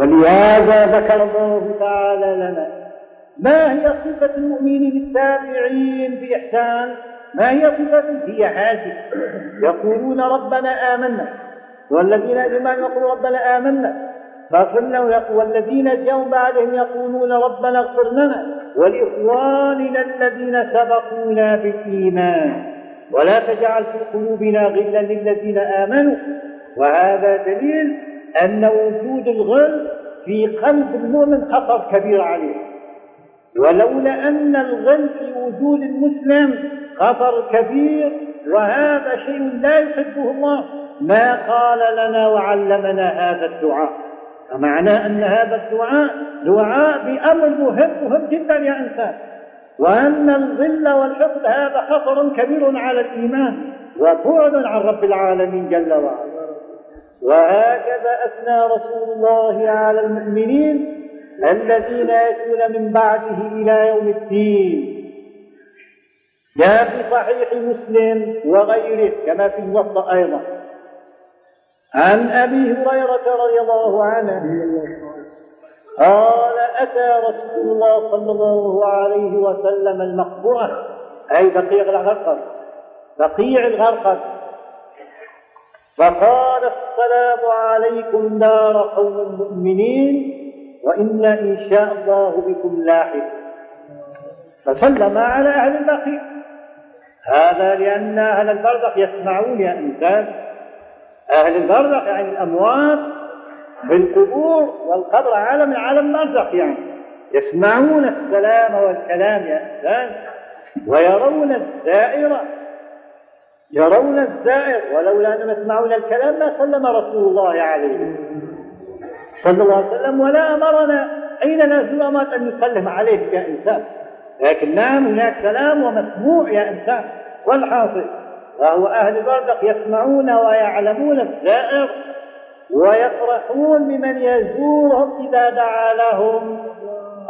ولهذا ذكر الله تعالى لنا ما هي صفة المؤمنين التابعين بإحسان ما هي صفة؟ هي هذه يقولون ربنا آمنا. والذين إيمان يقولون ربنا آمنا. فاغفر لنا والذين جاءوا بعدهم يقولون ربنا اغفر لنا ولإخواننا الذين سبقونا بالإيمان. ولا تجعل في قلوبنا غلا للذين آمنوا. وهذا دليل أن وجود الغل في قلب المؤمن خطر كبير عليه. ولولا أن الغل في وجود المسلم خطر كبير وهذا شيء لا يحبه الله ما قال لنا وعلمنا هذا الدعاء. فمعناه أن هذا الدعاء دعاء بأمر مهم مهم جدا يا إنسان. وأن الظل والحقد هذا خطر كبير على الإيمان وبعد عن رب العالمين جل وعلا. وهكذا أثنى رسول الله على المؤمنين الذين يأتون من بعده إلى يوم الدين. جاء في صحيح مسلم وغيره كما في الموطأ أيضا. عن أبي هريرة رضي الله عنه قال أتى رسول الله صلى الله عليه وسلم المقبرة أي بقيع الغرقد بقيع الغرقد فقال السلام عليكم دار قوم مؤمنين وإنا إن شاء الله بكم لاحق. فسلم على أهل البقيع هذا لأن أهل البرزخ يسمعون يا إنسان. أهل البرزخ يعني الأموات في القبور والقبر عالم عالم برزخ يعني. يسمعون السلام والكلام يا إنسان ويرون الزائر يرون الزائر ولولا أنهم يسمعون الكلام ما سلم رسول الله عليه صلى الله عليه وسلم ولا أمرنا. أين نزل أن نسلم عليه يا إنسان؟ لكن نعم هناك كلام ومسموع يا إنسان. والحاصل وهو أهل البردق يسمعون ويعلمون الزائر ويفرحون بمن يزورهم إذا دعا لهم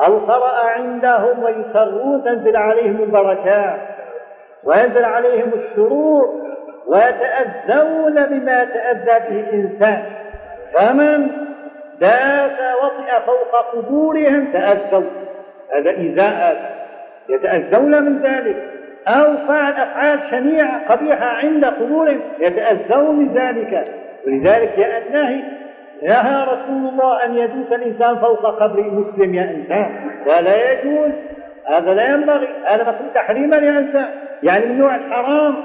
أو قرأ عندهم ويسرون تنزل عليهم البركات. وينزل عليهم الشرور ويتأذون بما يتأذى به الإنسان. فمن داس وطئ فوق قبورهم تأذوا. هذا إيذاء. يتأذون من ذلك. أو فعل أفعال شنيعة قبيحة عند قبورهم يتأذون من ذلك. ولذلك جاء النهي نهى رسول الله أن يدوس الإنسان فوق قبر مسلم يا إنسان. لا يجوز. هذا لا ينبغي. هذا مكروه تحريما يا إنسان. يعني من نوع الحرام.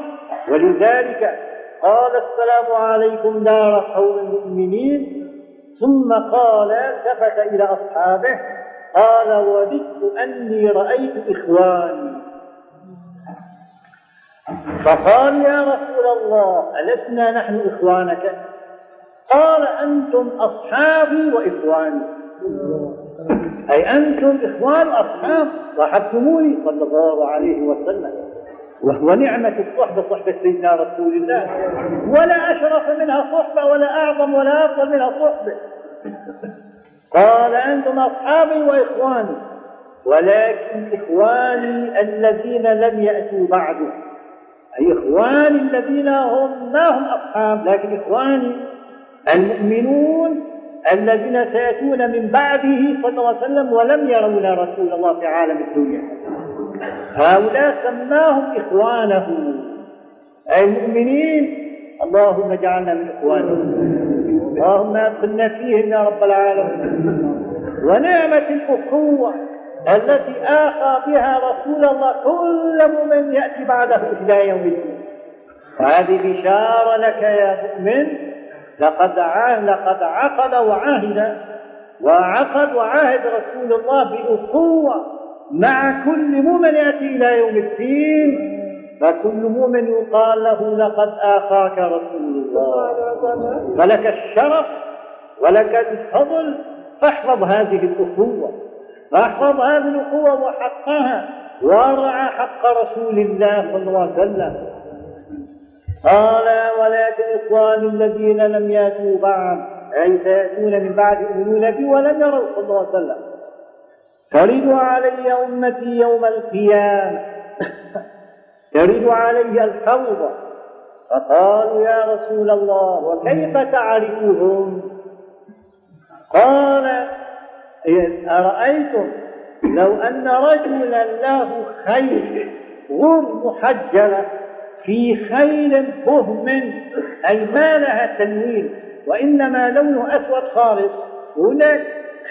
ولذلك قال السلام عليكم دار قوم المؤمنين ثم قال التفت إلى أصحابه قال وددت أني رأيت إخواني. فقال يا رسول الله ألسنا نحن إخوانك؟ قال أنتم أصحابي وإخواني. أي أنتم إخوان أصحاب صاحبتموني صلى الله عليه وسلم. وهو نعمة الصحبة صحبة سيدنا رسول الله. ولا أشرف منها صحبة ولا أعظم ولا أفضل منها صحبة. قال أنتم أصحابي وإخواني ولكن إخواني الذين لم يأتوا بعد أي إخواني الذين هم ما هم أصحاب لكن إخواني المؤمنون الذين سيأتون من بعده صلى الله عليه وسلم ولم يرون رسول الله في عالم الدنيا. هؤلاء سماهم إخوانه. أي المؤمنين. اللهم اجعلنا من إخوانهم. اللهم أدخلنا فيهم يا رب العالمين. ونعمة الأخوة التي آخى بها رسول الله كل مؤمن يأتي بعده إلى يوم الدين. وهذه بشارة لك يا مؤمن. لقد لقد عقد وعاهد وعقد وعاهد رسول الله بأخوة. مع كل مؤمن يأتي إلى يوم الدين فكل مؤمن يقال له لقد آخاك رسول الله. فلك الشرف ولك الفضل فاحفظ هذه الأخوة فاحفظ هذه الأخوة وحقها وارعى حق رسول الله صلى الله عليه وسلم. قال ولكن إخواني الذين لم يأتوا بعد أي سيأتون من بعد يؤمنون بي ولم يروا صلى الله عليه وسلم. ترد علي أمتي يوم القيامة. ترد علي الحوض فقالوا يا رسول الله وكيف تعرفهم؟ قال أرأيتم؟ لو أن رجلا له خيل غر محجلة في خيل فهم أي ما لها تنوين وإنما لونه أسود خالص هناك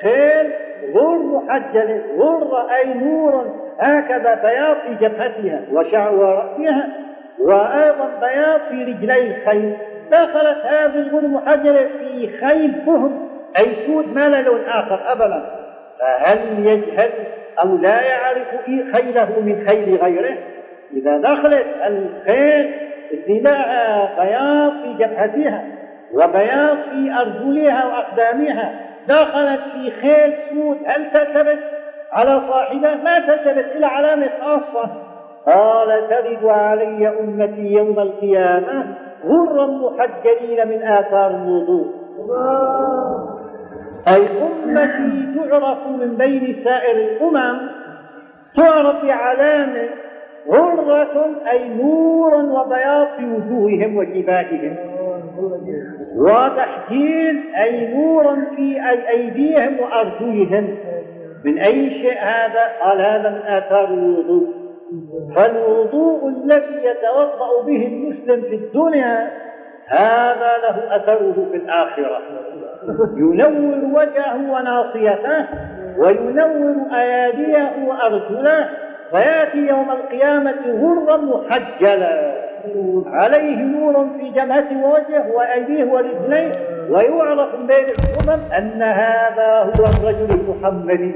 خيل غر محجلة غر أي نور هكذا بياض في جبهتها وشعر رأسها وأيضا بياض في رجلي الخيل دخلت هذه الغر المحجلة في خيل فهم أي سود ما له لون آخر أبدا. فهل يجهل أو لا يعرف خيله من خيل غيره؟ إذا دخلت الخيل لها بياض في جبهتها وبياض في أرجلها وأقدامها. دخلت في خيل سود هل تلتبس على صاحبه؟ ما تلتبس إلى علامة خاصة. قال ترد علي أمتي يوم القيامة غرا محجلين من آثار الوضوء. أي أمتي تعرف من بين سائر الأمم تعرف بعلامة غرة أي نور وبياض في وجوههم وجباههم. وتحجيل أي نور في أي أيديهم وأرجلهم. من أي شيء هذا؟ قال هذا من آثار الوضوء. فالوضوء الذي يتوضأ به المسلم في الدنيا هذا له أثره في الآخرة. ينور وجهه وناصيته وينور أياديه وأرجله فيأتي يوم القيامة غرا محجلا. عليه نور في جبهته ووجهه وأيديه ورجليه ويعرف من بين الأمم أن هذا هو الرجل المحمدي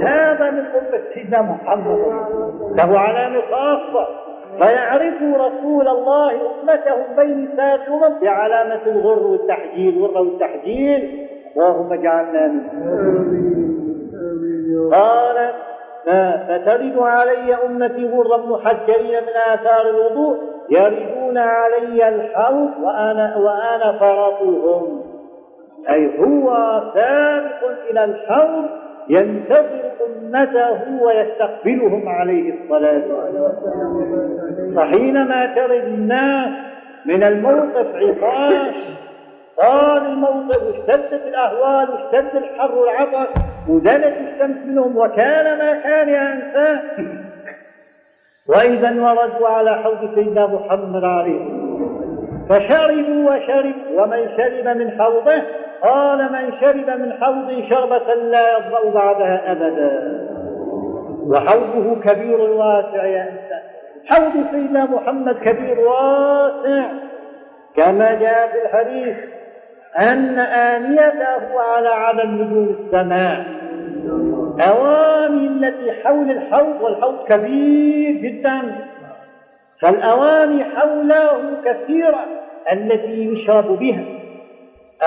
هذا من أمة سيدنا محمد. له علامة خاصة. فيعرف رسول الله أمته بين سائر الأمم بعلامة الغر والتحجيل. غر والتحجيل. اللهم اجعلنا منه قال فترد علي أمتي غرا محجلين من آثار الوضوء يردون علي الحوض وأنا وأنا فرطهم. أي هو سابق إلى الحوض ينتظر أمته ويستقبلهم عليه الصلاة فحينما ترد الناس من الموقف عطاش طال الموقف واشتدت الأهوال واشتد الحر والعطش ودنت الشمس منهم وكان ما كان يا إنسان. وإذا وردوا على حوض سيدنا محمد عليه فشربوا وشربوا ومن شرب من حوضه قال من شرب من حوضي شربة لا يظمأ بعدها أبدا. وحوضه كبير واسع يا إنسان. حوض سيدنا محمد كبير واسع. كما جاء في الحديث أن آنيته على على نجوم السماء. أواني التي حول الحوض والحوض كبير جدا. فالأواني حوله كثيرة التي يشرب بها.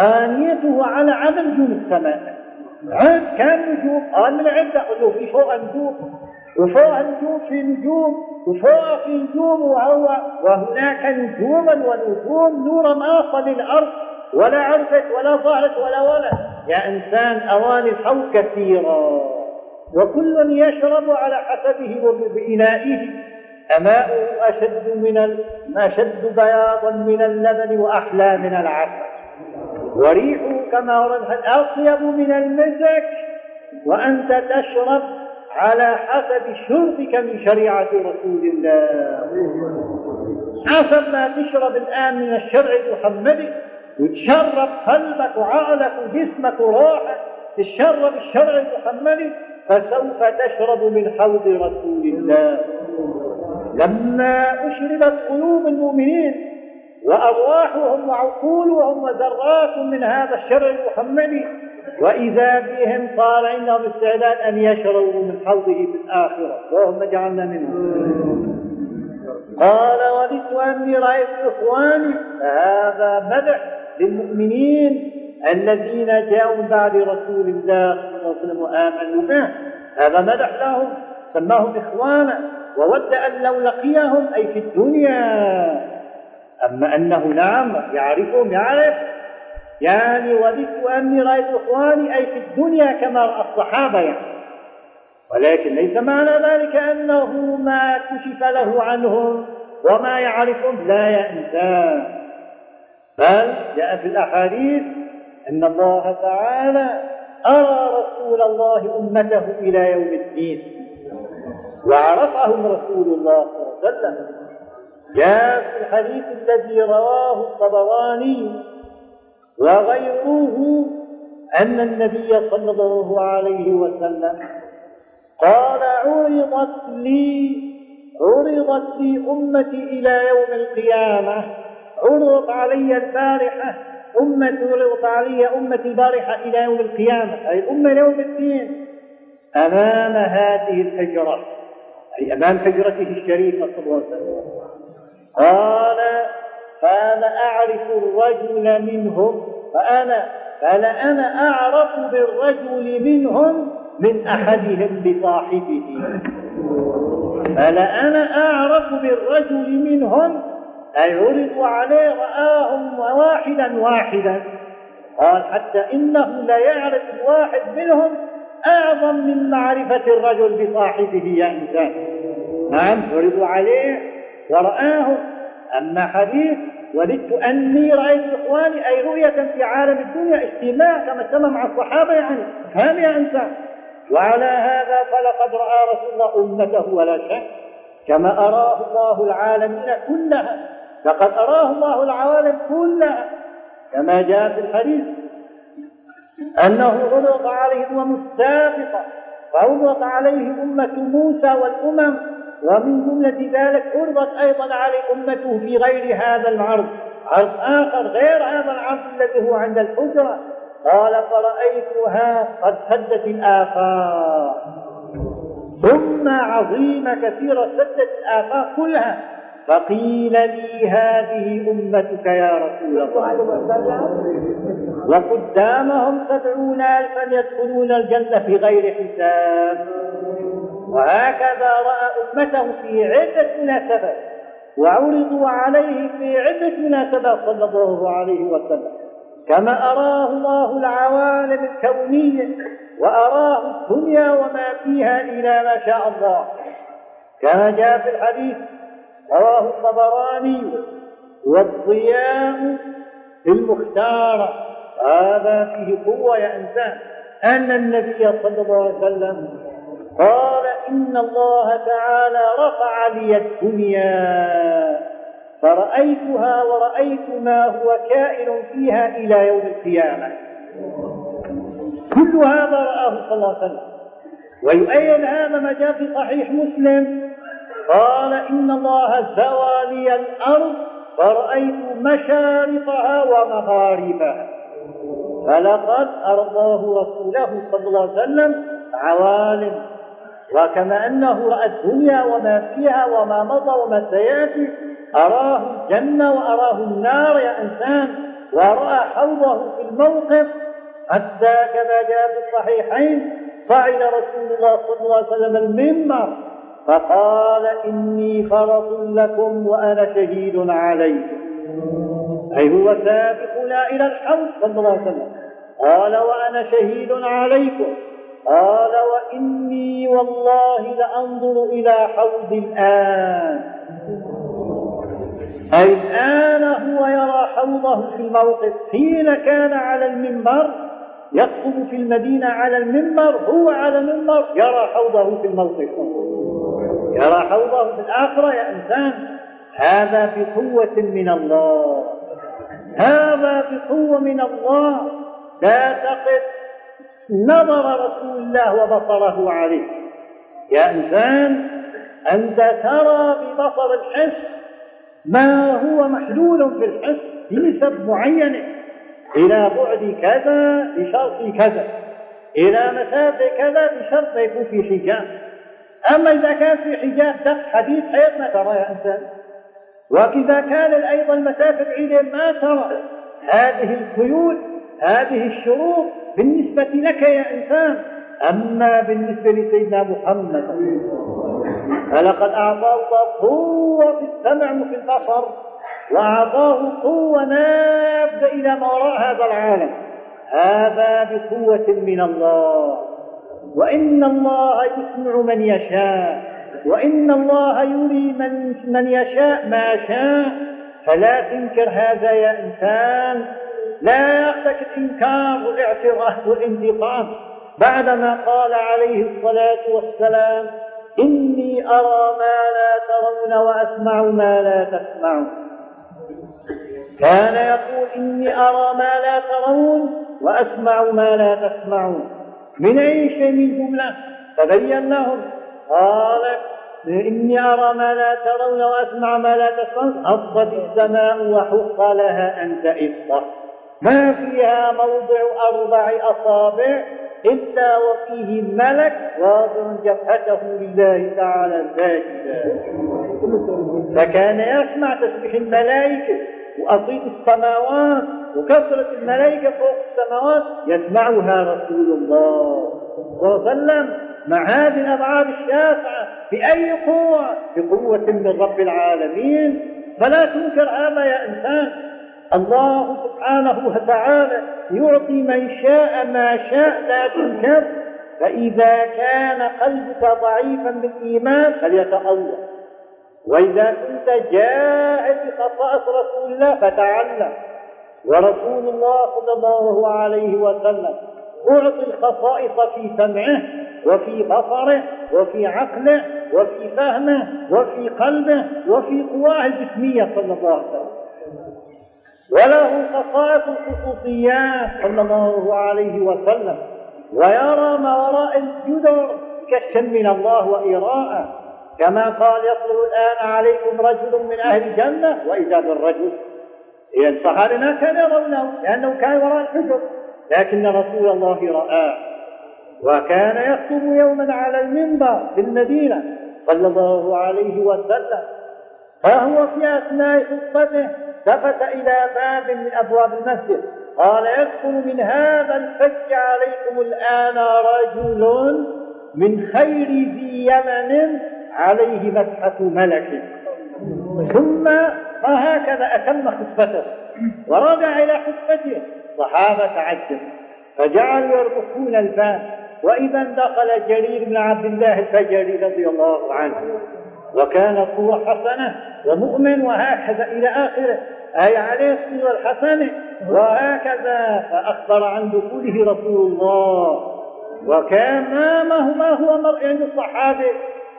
آنيته على عدد نجوم السماء. عد كم نجوم. قال من عدة له في فوق نجوم وفوق النجوم في نجوم وفوق في نجوم وهو وهناك نجوما ونجوم نورا آخر للأرض. ولا عرفت ولا ظهرت ولا ولا يا إنسان أواني الحوض كثيرة. وكل يشرب على حسبه وبإنائه. أماؤه أشد من ال... أشد بياضا من اللبن وأحلى من العسل. وريحه كما ورد أطيب من المسك وأنت تشرب على حسب شربك من شريعة رسول الله. حسب ما تشرب الآن من الشرع المحمدي وتشرب قلبك وعقلك وجسمك وروحك تشرب الشرع المحمدي فسوف تشرب من حوض رسول الله. لما أشربت قلوب المؤمنين وأرواحهم وعقولهم وذرات من هذا الشرع المحمدي وإذا بهم صار عندهم استعداد أن يشربوا من حوضه في الآخرة. اللهم اجعلنا منهم. قال ولدت أني رأيت إخواني فهذا مدح للمؤمنين الذين جاءوا بعد رسول الله صلى الله عليه وسلم وآمنوا به. هذا مدح لهم سماهم إخوانا وود أن لو لقيهم أي في الدنيا. أما أنه نعم يعرفهم يعرف. يعني وددت أني رأيت إخواني أي في الدنيا كما رأى الصحابة يعني. ولكن ليس معنى ذلك أنه ما كشف له عنهم وما يعرفهم. لا يا إنسان. بل جاء في الأحاديث أن الله تعالى أرى رسول الله أمته إلى يوم الدين وعرفهم رسول الله صلى الله عليه وسلم. جاء في الحديث الذي رواه الطبراني وغيره أن النبي صلى الله عليه وسلم قال عرضت لي عرضت لي أمتي إلى يوم القيامة عرضت علي البارحة. أمة عرضت علي أمتي البارحة إلى يوم القيامة. أي أمة يوم الدين. أمام هذه الحجرة أي أمام حجرته الشريفة صلى الله عليه وسلم. قال فأنا أعرف الرجل منهم؟ فأنا فلأنا أعرف بالرجل منهم من أحدهم بصاحبه. فلأنا أعرف بالرجل منهم أي عرضوا عليه رآهم واحدا واحدا؟ قال حتى إنه لا يعرف الواحد منهم أعظم من معرفة الرجل بصاحبه يا إنسان نعم عرضوا عليه ورآهم أما حديث وددت أني رأيت إخواني أي رؤية في عالم الدنيا اجتماع كما اجتمع مع الصحابة يعني فهم يا إنسان وعلى هذا فلقد رأى رسول الله أمته ولا شك. كما أراه الله العالمين كلها. لقد أراه الله العوالم كلها كما جاء في الحديث. أنه عرض عليه الأمم السابقة فعرضت عليه أمة موسى والأمم ومن جملة ذلك عرضت أيضا عليه أمته في غير هذا العرض. عرض آخر غير هذا العرض الذي هو عند الحجرة. قال فرأيتها قد سدت الآفاق. ثم عظيمة كثيرة سدت الآفاق كلها. فقيل لي هذه أمتك يا رسول الله. وقدامهم سبعون ألفا يدخلون الجنة في غير حساب. وهكذا رأى أمته في عدة مناسبات وعرضوا عليه في عدة مناسبات صلى الله عليه وسلم. كما أراه الله العوالم الكونية وأراه الدنيا وما فيها إلى ما شاء الله. كما جاء في الحديث رواه الطبراني والضياء في المختار. هذا فيه قوة يا إنسان. أن النبي صلى الله عليه وسلم قال إن الله تعالى رفع لي الدنيا فرأيتها ورأيت ما هو كائن فيها إلى يوم القيامة. كل هذا رآه صلى الله عليه وسلم. ويؤيد هذا ما جاء في صحيح مسلم. قال إن الله زوى لي الأرض فرأيت مشارقها ومغاربها. فلقد أرضاه رسوله صلى الله عليه وسلم عوالم وكما أنه رأى الدنيا وما فيها وما مضى وما سيأتي أراه الجنة وأراه النار يا إنسان. ورأى حوضه في الموقف. حتى كما جاء في الصحيحين صعد رسول الله صلى الله عليه وسلم المنبر. فقال إني فرط لكم وأنا شهيد عليكم. أي هو سابقنا إلى الحوض صلى الله عليه وسلم. قال وأنا شهيد عليكم. قال وإني والله لأنظر إلى حوض الآن. أي الآن هو يرى حوضه في الموقف. حين كان على المنبر يخطب في المدينة على المنبر هو على المنبر يرى حوضه في الموقف. يرى حوضه في الآخرة يا إنسان. هذا بقوة من الله. هذا بقوة من الله. لا تقس نظر رسول الله وبصره عليه. يا إنسان أنت ترى ببصر الحس ما هو محلول في الحس بنسب معينة. إلى بعد كذا بشرط كذا. إلى مسافة كذا بشرط يكون في حجاب. أما إذا كان في حجاب دق حديث حيث ما ترى يا إنسان وإذا كان أيضا المسافة بعيدة ما ترى. هذه القيود هذه الشروط بالنسبة لك يا إنسان. أما بالنسبة لسيدنا محمد فلقد أعطاه الله قوة في السمع وفي البصر وأعطاه قوة نافذة إلى ما وراء هذا العالم. هذا بقوة من الله. وإن الله يسمع من يشاء وإن الله يري من, من يشاء ما شاء. فلا تنكر هذا يا إنسان لا يأخذك الإنكار والاعتراف والانتقام. بعدما قال عليه الصلاة والسلام إني أرى ما لا ترون وأسمع ما لا تسمعون. كان يقول إني أرى ما لا ترون وأسمع ما لا تسمعون. من أي شيء من جملة تبين لهم قال إني أرى ما لا ترون وأسمع ما لا تسمعون. أفضت السماء وحق لها أن تئط ما فيها موضع أربع أصابع إلا وفيه ملك واضع جبهته لله تعالى ساجدا فكان يسمع تسبيح الملائكة. وأصيل السماوات وكثرة الملائكة فوق السماوات يسمعها رسول الله صلى الله عليه وسلم. مع هذه الأبعاد الشاسعة بأي قوة؟ بقوة من رب العالمين. فلا تنكر هذا يا إنسان. الله سبحانه وتعالى يعطي من شاء ما شاء لا تنكر. فإذا كان قلبك ضعيفا بالإيمان فليتألق وإذا كنت جاهل بخصائص رسول الله فتعلم. ورسول الله صلى الله عليه وسلم أعطي الخصائص في سمعه وفي بصره وفي عقله وفي فهمه وفي قلبه وفي قواه الجسمية صلى الله عليه وسلم. وله خصائص الخصوصيات صلى الله عليه وسلم. ويرى ما وراء الجدر كشفا من الله وإراءة. كما قال يطلع الآن عليكم رجل من أهل الجنة وإذا بالرجل. إذا الصحابة ما كانوا يرونه لأنه كان وراء الحجر. لكن رسول الله رآه وكان يخطب يوما على المنبر في المدينة صلى الله عليه وسلم. فهو في أثناء خطبته التفت إلى باب من أبواب المسجد. قال يدخل من هذا الفج عليكم الآن رجل من خير ذي يمن عليه مسحة ملك. ثم وهكذا أتم خطبته ورجع إلى خطبته الصحابة تعجب فجعلوا يرقصون الباب وإذا دخل جرير بن عبد الله الفجري رضي الله عنه. وكان صورة حسنة ومؤمن وهكذا إلى آخره. أي عليه الصورة الحسنة. وهكذا فأخبر عن دخوله رسول الله. وكان ما ما هو عند الصحابة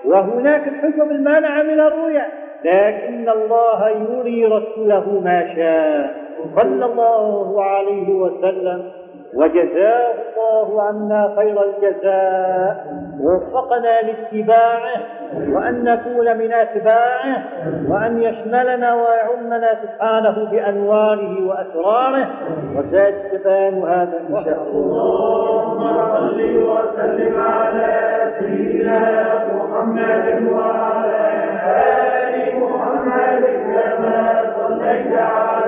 وهناك الحكم المانعة من الرؤيا. لكن الله يري رسوله ما شاء. صلى الله عليه وسلم. وجزاه الله عنا خير الجزاء ووفقنا لاتباعه وأن نكون من أتباعه وأن يشملنا ويعمنا سبحانه بأنواره وأسراره. وزاد بيان هذا إن شاء الله. اللهم صل وسلم على سيدنا محمد وعلى آل محمد كما صليت على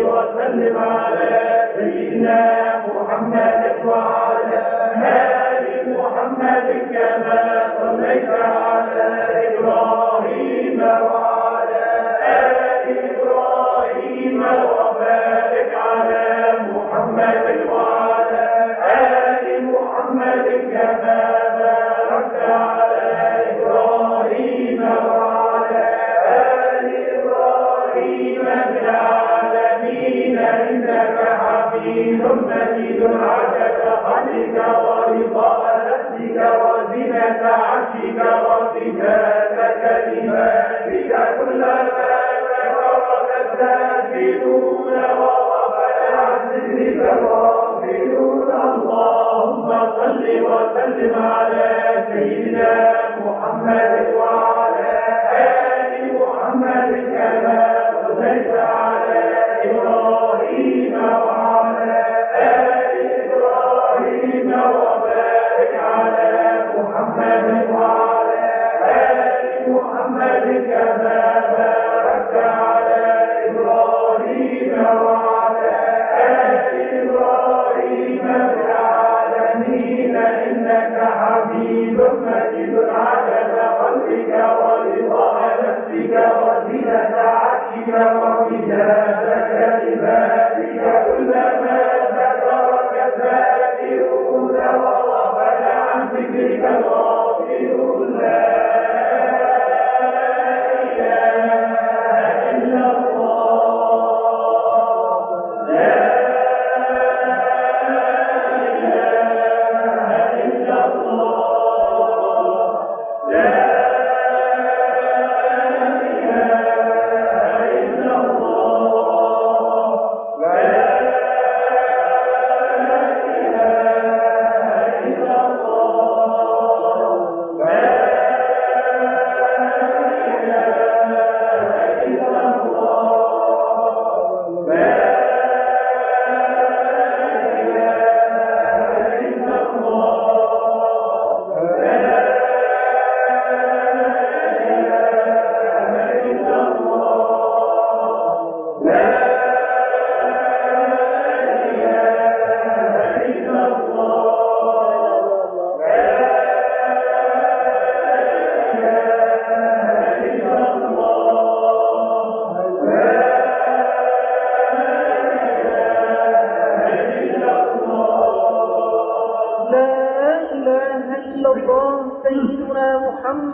وسلم على سيدنا محمد وعلى آل محمد كما صليت على عدد خلقك ورضا نفسك وزنة عرشك وصفات كلماتك كلما ذكرك الذاكرون وغفل عن ذكرك الغافلون اللهم صل وسلم على سيدنا محمد وعلى إنك حميد مجيد عدد خلقك ورضا نفسك وزنة عرشك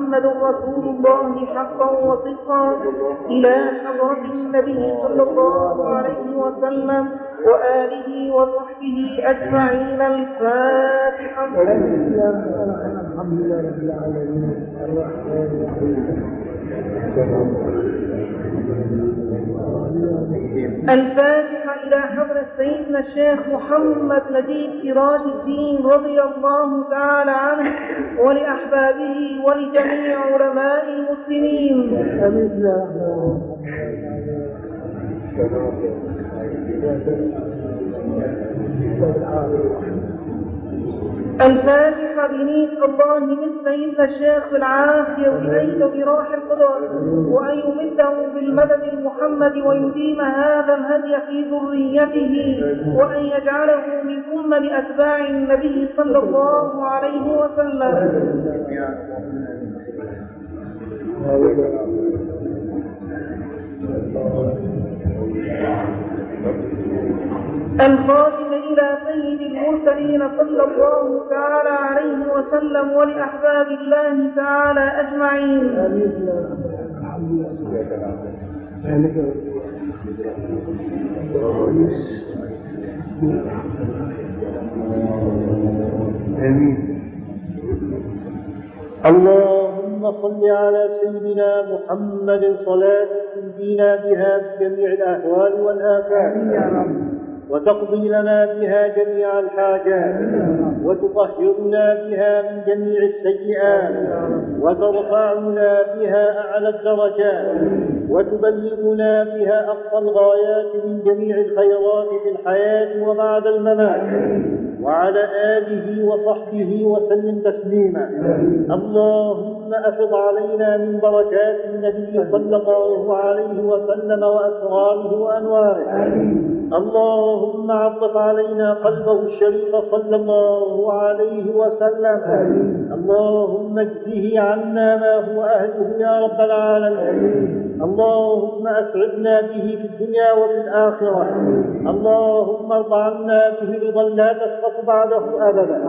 محمد رسول الله حقا وصدقا إلى حضرة النبي صلى الله عليه وسلم وآله وصحبه أجمعين. الفاتحة. الحمد لله رب العالمين. الرحمن الفاتحة إلى حضرة سيدنا الشيخ محمد نجيب سراج الدين رضي الله تعالى عنه ولأحبابه ولجميع علماء المسلمين. الفاتحة بنية الله من سيدنا الشيخ العافية إليك براح القدر وأن يمده بالمدد المحمد ويديم هذا الهدي في ذريته وأن يجعله من ثم لأتباع النبي صلى الله عليه وسلم. الخاتم إلى سيد المرسلين صلى الله تعالى عليه وسلم ولأحباب الله تعالى أجمعين. اللهم صل على سيدنا محمد صلاة تنجينا بها بجميع الأهوال والآفات. وتقضي لنا بها جميع الحاجات وتطهرنا بها من جميع السيئات وترفعنا بها أعلى الدرجات وتبلغنا بها أقصى الغايات من جميع الخيرات في الحياة وبعد الممات. وعلى آله وصحبه وسلم تسليما. اللهم أفض علينا من بركات النبي صلى الله عليه وسلم وأسراره وأنواره. اللهم عطف علينا قلبه الشريف صلى الله عليه وسلم. اللهم اجزه عنا ما هو أهله يا رب العالمين. اللهم أسعدنا به في الدنيا وفي الآخرة. اللهم ارض عنا به رضا لا تسقط بعده أبدا.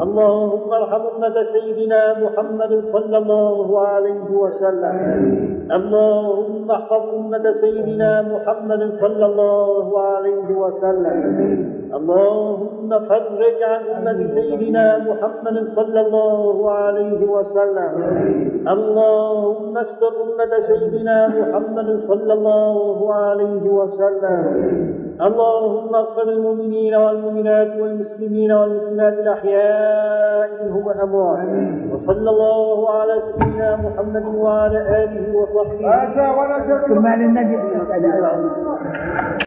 اللهم ارحم أمة سيدنا محمد صلى الله عليه وسلم. اللهم احفظ أمة سيدنا محمد صلى الله عليه وسلم. اللهم فرج عن أمة سيدنا محمد صلى الله عليه وسلم. اللهم استر أمة سيدنا محمد صلى الله عليه وسلم. اللهم اغفر المؤمنين والمؤمنات والمسلمين والمسلمات الأحياء منهم والأموات وصلى الله على سيدنا محمد وعلى آله وصحبه. كل ما للنبي.